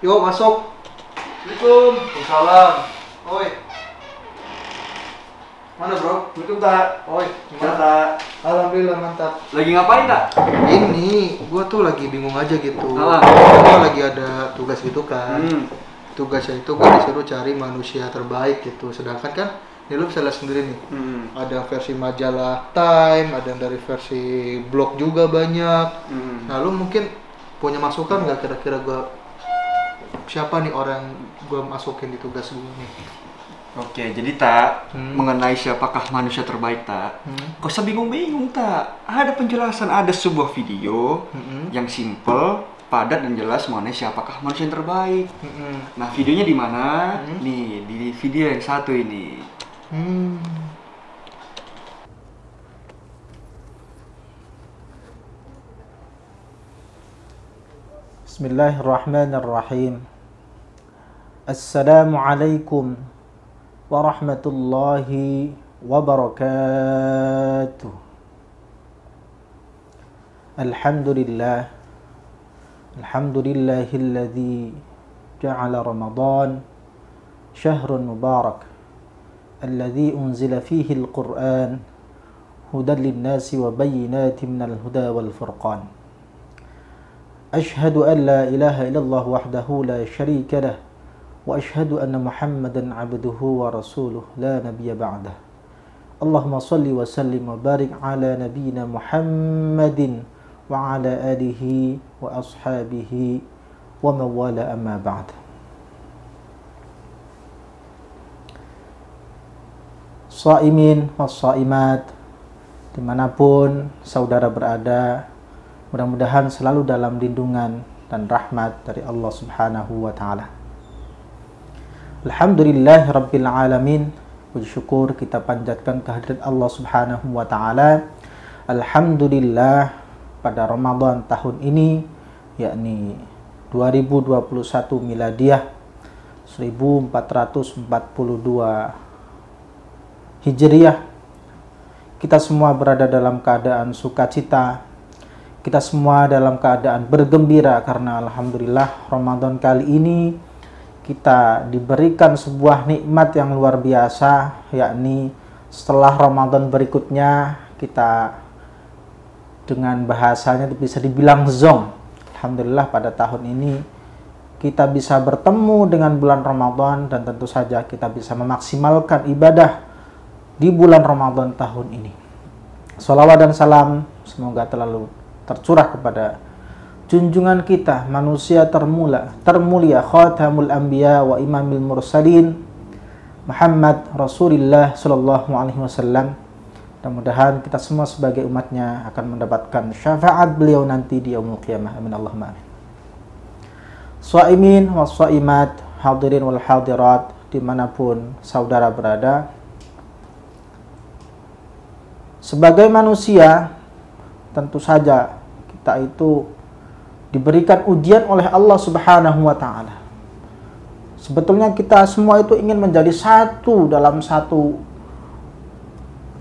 Yo, masuk. Assalamualaikum. Waalaikumsalam. Oi. Mana, Bro? Betul tak? Oi, Gimana tak? Alhamdulillah mantap. Lagi ngapain tak? Ini gua tuh lagi bingung aja gitu. Ah. Gua lagi ada tugas gitu kan. Hmm. Tugasnya itu gua disuruh cari manusia terbaik gitu. Sedangkan kan ini lu bisa lihat sendiri nih. Hmm. Ada versi majalah Time, ada yang dari versi blog juga banyak. Hmm. Nah, lu mungkin punya masukan nggak kira-kira gua siapa nih orang gua masukin di tugas gua nih? Oke, jadi tak Hmm. mengenai siapakah manusia terbaik tak? Hmm. Kok usah bingung-bingung tak? Ada penjelasan, ada sebuah video Mm-mm. yang simple, padat dan jelas mengenai siapakah manusia yang terbaik. Mm-mm. Nah, videonya di mana? Hmm. Nih, di video yang satu ini. Hmm. بسم الله الرحمن الرحيم السلام عليكم ورحمة الله وبركاته الحمد لله الحمد لله الذي جعل رمضان شهر مبارك الذي أنزل فيه القرآن هدى للناس وبينات من الهدى والفرقان أشهد أن لا إله إلا الله وحده لا شريك له وأشهد أن محمدا عبده ورسوله لا نبي بعده. اللهم صل وسلم وبارك على نبينا محمد وعلى آله وأصحابه ومن والاه أما بعد. Saimin wassaimat dimanapun saudara berada mudah-mudahan selalu dalam lindungan dan rahmat dari Allah subhanahu wa ta'ala. Alhamdulillah Rabbil Alamin. Puji syukur kita panjatkan kehadirat Allah subhanahu wa ta'ala. Alhamdulillah pada Ramadan tahun ini yakni 2021 miladiah 1442 Hijriah kita semua berada dalam keadaan sukacita kita semua dalam keadaan bergembira karena alhamdulillah Ramadan kali ini kita diberikan sebuah nikmat yang luar biasa yakni setelah Ramadan berikutnya kita dengan bahasanya bisa dibilang zong alhamdulillah pada tahun ini kita bisa bertemu dengan bulan Ramadan dan tentu saja kita bisa memaksimalkan ibadah di bulan Ramadan tahun ini. Salawat dan salam semoga terlalu tercurah kepada junjungan kita manusia termula termulia khatamul anbiya wa imamil mursalin Muhammad Rasulullah sallallahu alaihi wasallam. Mudah-mudahan kita semua sebagai umatnya akan mendapatkan syafaat beliau nanti di yaumul qiyamah. Amin. Allahumma amin. Swaimin wa swaimat hadirin wal hadirat di mana pun saudara berada. Sebagai manusia tentu saja kita itu diberikan ujian oleh Allah Subhanahu wa taala. Sebetulnya kita semua itu ingin menjadi satu dalam satu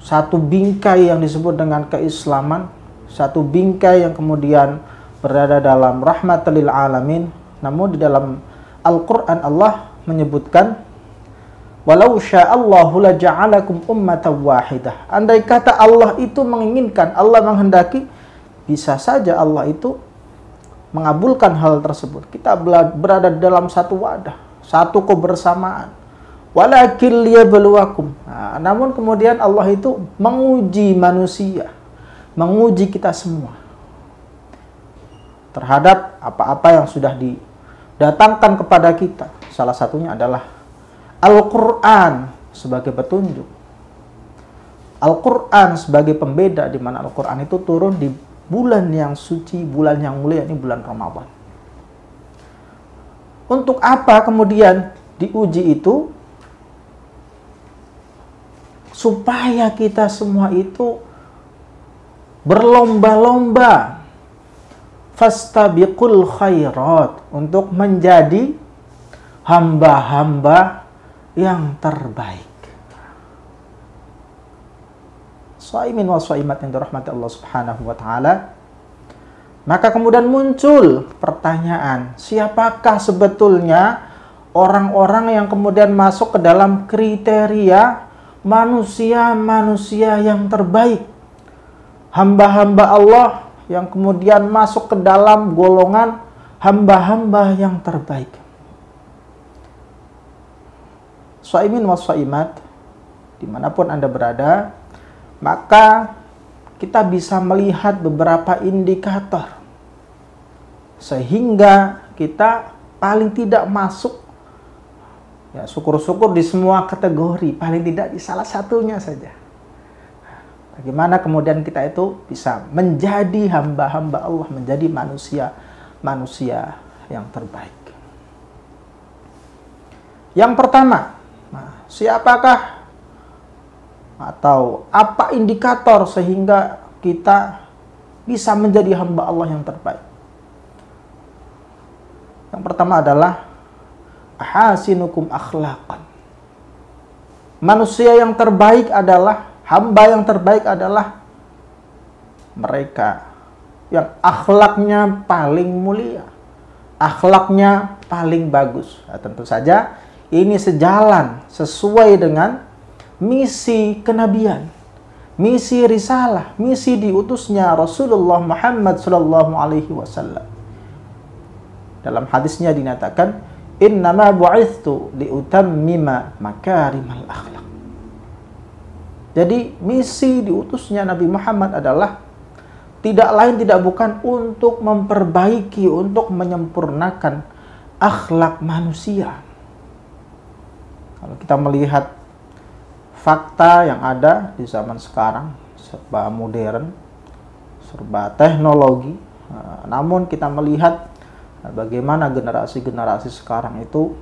satu bingkai yang disebut dengan keislaman, satu bingkai yang kemudian berada dalam rahmatul alamin. Namun di dalam Al-Qur'an Allah menyebutkan Walau sya'allahu la ja'alakum ummatan wahidah. Andai kata Allah itu menginginkan, Allah menghendaki, bisa saja Allah itu mengabulkan hal tersebut. Kita berada dalam satu wadah, satu kebersamaan. Walakin liyabluwakum. Nah, namun kemudian Allah itu menguji manusia, menguji kita semua terhadap apa-apa yang sudah didatangkan kepada kita. Salah satunya adalah Al-Quran sebagai petunjuk. Al-Quran sebagai pembeda di mana Al-Quran itu turun di bulan yang suci, bulan yang mulia, ini bulan Ramadan. Untuk apa kemudian diuji itu? Supaya kita semua itu berlomba-lomba fastabiqul khairat untuk menjadi hamba-hamba yang terbaik. Saimin wa saimat yang dirahmati Allah Subhanahu wa taala. Maka kemudian muncul pertanyaan, siapakah sebetulnya orang-orang yang kemudian masuk ke dalam kriteria manusia-manusia yang terbaik? Hamba-hamba Allah yang kemudian masuk ke dalam golongan hamba-hamba yang terbaik. Suaimin wa suaimat, di mana pun Anda berada, maka kita bisa melihat beberapa indikator sehingga kita paling tidak masuk ya syukur-syukur di semua kategori paling tidak di salah satunya saja. Bagaimana kemudian kita itu bisa menjadi hamba-hamba Allah menjadi manusia manusia yang terbaik? Yang pertama nah, siapakah atau apa indikator sehingga kita bisa menjadi hamba Allah yang terbaik? Yang pertama adalah hasinukum akhlaqan. Manusia yang terbaik adalah hamba yang terbaik adalah mereka yang akhlaknya paling mulia, akhlaknya paling bagus. Nah, tentu saja ini sejalan sesuai dengan misi kenabian, misi risalah, misi diutusnya Rasulullah Muhammad sallallahu alaihi wasallam. Dalam hadisnya dinyatakan, "Innama bu'ithtu liutammima makarimal akhlak." Jadi, misi diutusnya Nabi Muhammad adalah tidak lain tidak bukan untuk memperbaiki, untuk menyempurnakan akhlak manusia. Kalau kita melihat fakta yang ada di zaman sekarang serba modern, serba teknologi. Nah, namun kita melihat bagaimana generasi-generasi sekarang itu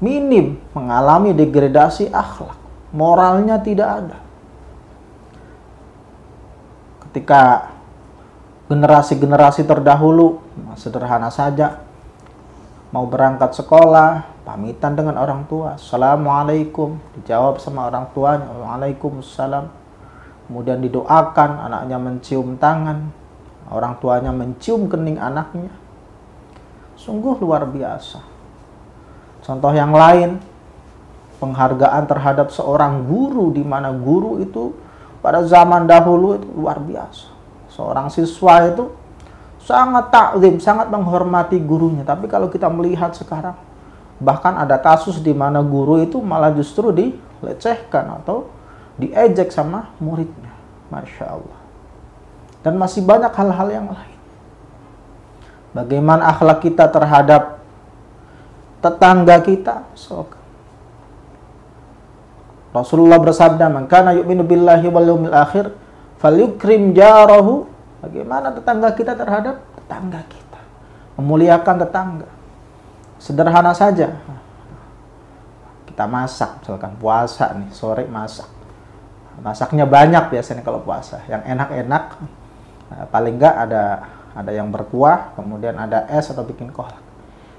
minim mengalami degradasi akhlak, moralnya tidak ada. Ketika generasi-generasi terdahulu sederhana saja mau berangkat sekolah, pamitan dengan orang tua, assalamualaikum, dijawab sama orang tuanya, waalaikumsalam. Kemudian didoakan, anaknya mencium tangan, orang tuanya mencium kening anaknya. Sungguh luar biasa. Contoh yang lain, penghargaan terhadap seorang guru di mana guru itu pada zaman dahulu itu luar biasa. Seorang siswa itu sangat takzim, sangat menghormati gurunya. Tapi kalau kita melihat sekarang, bahkan ada kasus di mana guru itu malah justru dilecehkan atau diejek sama muridnya. Masya Allah. Dan masih banyak hal-hal yang lain. Bagaimana akhlak kita terhadap tetangga kita? So, Rasulullah bersabda, "Man kana yu'minu billahi wal yawmil akhir falyukrim jarahu Bagaimana tetangga kita terhadap tetangga kita? Memuliakan tetangga. Sederhana saja. Kita masak, misalkan puasa nih, sore masak. Masaknya banyak biasanya kalau puasa. Yang enak-enak, nah, paling enggak ada ada yang berkuah, kemudian ada es atau bikin kolak.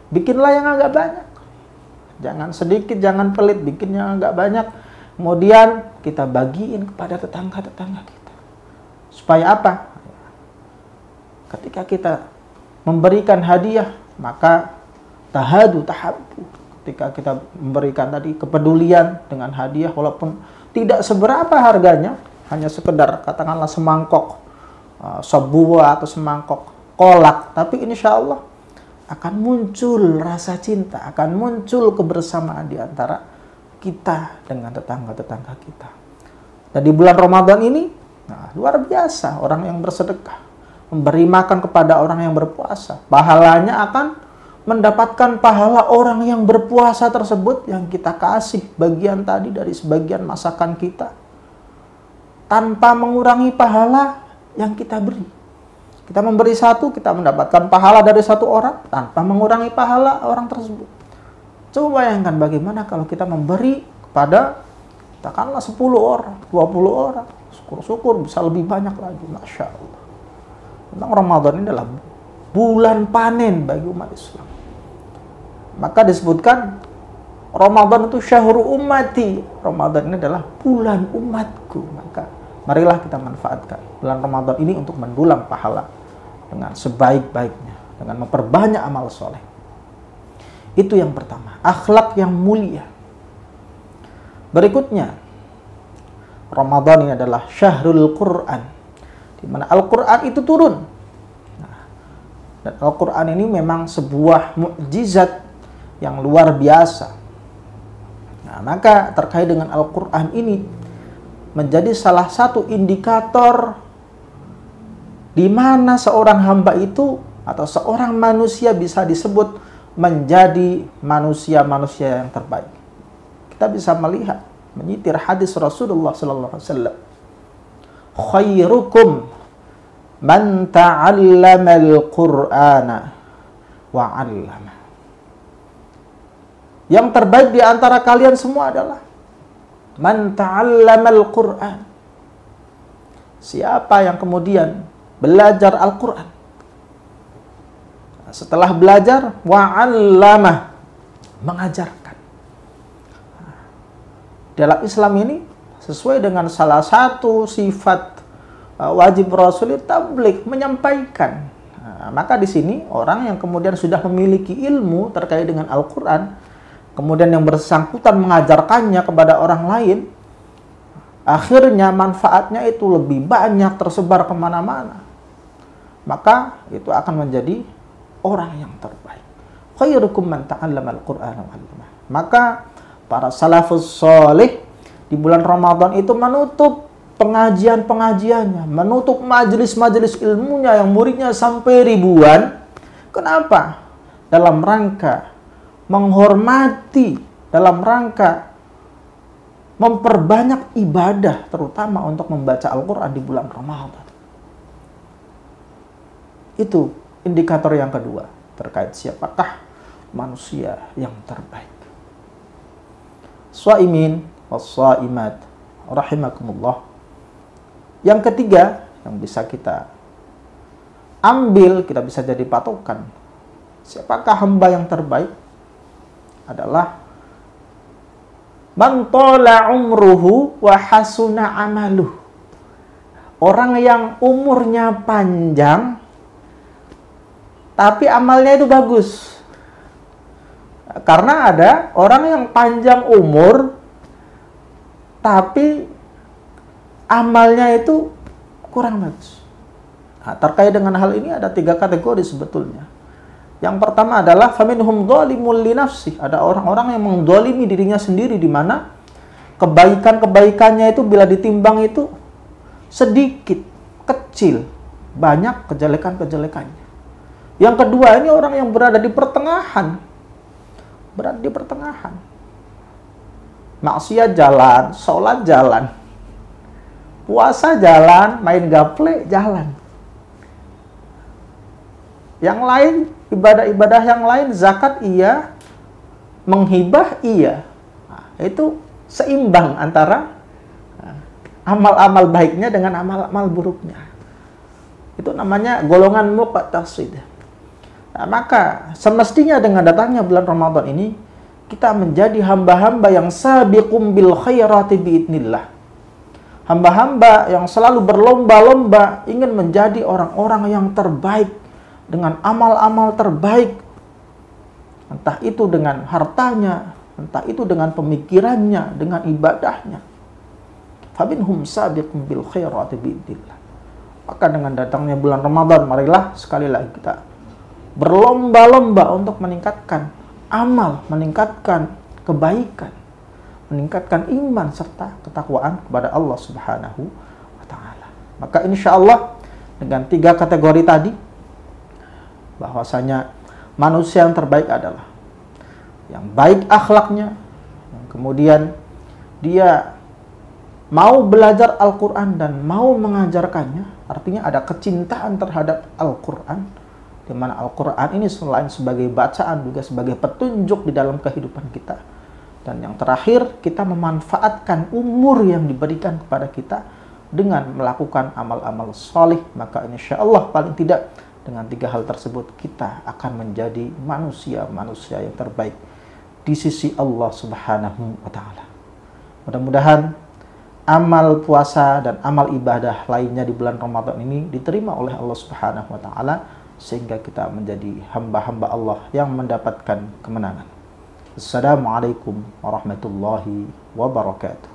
Bikinlah yang agak banyak. Jangan sedikit, jangan pelit, bikin yang agak banyak. Kemudian kita bagiin kepada tetangga-tetangga kita. Supaya apa? Ketika kita memberikan hadiah, maka tahadu tahabu. Ketika kita memberikan tadi kepedulian dengan hadiah walaupun tidak seberapa harganya, hanya sekedar katakanlah semangkok uh, sebuah atau semangkok kolak, tapi insya Allah akan muncul rasa cinta, akan muncul kebersamaan di antara kita dengan tetangga-tetangga kita. Dan di bulan Ramadan ini, nah, luar biasa orang yang bersedekah memberi makan kepada orang yang berpuasa, pahalanya akan mendapatkan pahala orang yang berpuasa tersebut yang kita kasih bagian tadi dari sebagian masakan kita tanpa mengurangi pahala yang kita beri. Kita memberi satu, kita mendapatkan pahala dari satu orang tanpa mengurangi pahala orang tersebut. Coba bayangkan bagaimana kalau kita memberi kepada katakanlah 10 orang, 20 orang. Syukur-syukur bisa lebih banyak lagi. Masya Allah. Memang Ramadan ini adalah bulan panen bagi umat Islam. Maka disebutkan Ramadan itu syahru ummati. Ramadan ini adalah bulan umatku. Maka marilah kita manfaatkan bulan Ramadan ini untuk mendulang pahala dengan sebaik-baiknya dengan memperbanyak amal soleh. Itu yang pertama, akhlak yang mulia. Berikutnya, Ramadan ini adalah syahrul Quran, di mana Al-Quran itu turun. Nah, dan Al-Quran ini memang sebuah mukjizat yang luar biasa. Nah, maka terkait dengan Al-Quran ini menjadi salah satu indikator di mana seorang hamba itu atau seorang manusia bisa disebut menjadi manusia-manusia yang terbaik. Kita bisa melihat, menyitir hadis Rasulullah sallallahu alaihi wasallam. Khairukum man ta'allama al-Qur'ana wa 'allama. Yang terbaik di antara kalian semua adalah man ta'allama al-Qur'an. Siapa yang kemudian belajar Al-Qur'an setelah belajar wa'allamah mengajarkan. Dalam Islam ini sesuai dengan salah satu sifat uh, wajib Rasul tablik menyampaikan. Nah, maka di sini orang yang kemudian sudah memiliki ilmu terkait dengan Al-Qur'an kemudian yang bersangkutan mengajarkannya kepada orang lain akhirnya manfaatnya itu lebih banyak tersebar ke mana-mana maka itu akan menjadi orang yang terbaik. Khairukum man ta'allama al-Qur'an. Maka para salafus soleh di bulan Ramadan itu menutup pengajian-pengajiannya, menutup majelis-majelis ilmunya yang muridnya sampai ribuan. Kenapa? Dalam rangka menghormati, dalam rangka memperbanyak ibadah, terutama untuk membaca Al-Quran di bulan Ramadan. Itu indikator yang kedua terkait siapakah manusia yang terbaik. Swaimin wassaimat rahimakumullah. Yang ketiga yang bisa kita ambil, kita bisa jadi patokan. Siapakah hamba yang terbaik? Adalah man umruhu wa hasuna amaluh. Orang yang umurnya panjang tapi amalnya itu bagus. Karena ada orang yang panjang umur, tapi amalnya itu kurang bagus. Nah, terkait dengan hal ini ada tiga kategori sebetulnya. Yang pertama adalah faminhum dhalimul li nafsi. Ada orang-orang yang mendolimi dirinya sendiri di mana kebaikan-kebaikannya itu bila ditimbang itu sedikit, kecil, banyak kejelekan-kejelekannya. Yang kedua, ini orang yang berada di pertengahan. Berada di pertengahan. Maksiat jalan, sholat jalan. Puasa jalan, main gaple jalan. Yang lain, ibadah-ibadah yang lain, zakat iya, menghibah iya. Nah, itu seimbang antara nah, amal-amal baiknya dengan amal-amal buruknya. Itu namanya golongan muqtasid. Nah, maka semestinya dengan datangnya bulan Ramadan ini kita menjadi hamba-hamba yang sabiqum bil khairati biidnillah. Hamba-hamba yang selalu berlomba-lomba ingin menjadi orang-orang yang terbaik dengan amal-amal terbaik. Entah itu dengan hartanya, entah itu dengan pemikirannya, dengan ibadahnya. Fabinhum sabiqum bil khairati. Maka dengan datangnya bulan Ramadan, marilah sekali lagi kita berlomba-lomba untuk meningkatkan amal, meningkatkan kebaikan, meningkatkan iman serta ketakwaan kepada Allah Subhanahu wa taala. Maka insya Allah dengan tiga kategori tadi bahwasanya manusia yang terbaik adalah yang baik akhlaknya, yang kemudian dia mau belajar Al-Quran dan mau mengajarkannya, artinya ada kecintaan terhadap Al-Quran, di mana Al-Quran ini selain sebagai bacaan juga sebagai petunjuk di dalam kehidupan kita. Dan yang terakhir, kita memanfaatkan umur yang diberikan kepada kita dengan melakukan amal-amal solih. Maka insya Allah paling tidak dengan tiga hal tersebut kita akan menjadi manusia-manusia yang terbaik di sisi Allah Subhanahu wa taala. Mudah-mudahan amal puasa dan amal ibadah lainnya di bulan Ramadan ini diterima oleh Allah Subhanahu wa taala sehingga kita menjadi hamba-hamba Allah yang mendapatkan kemenangan. Assalamualaikum warahmatullahi wabarakatuh.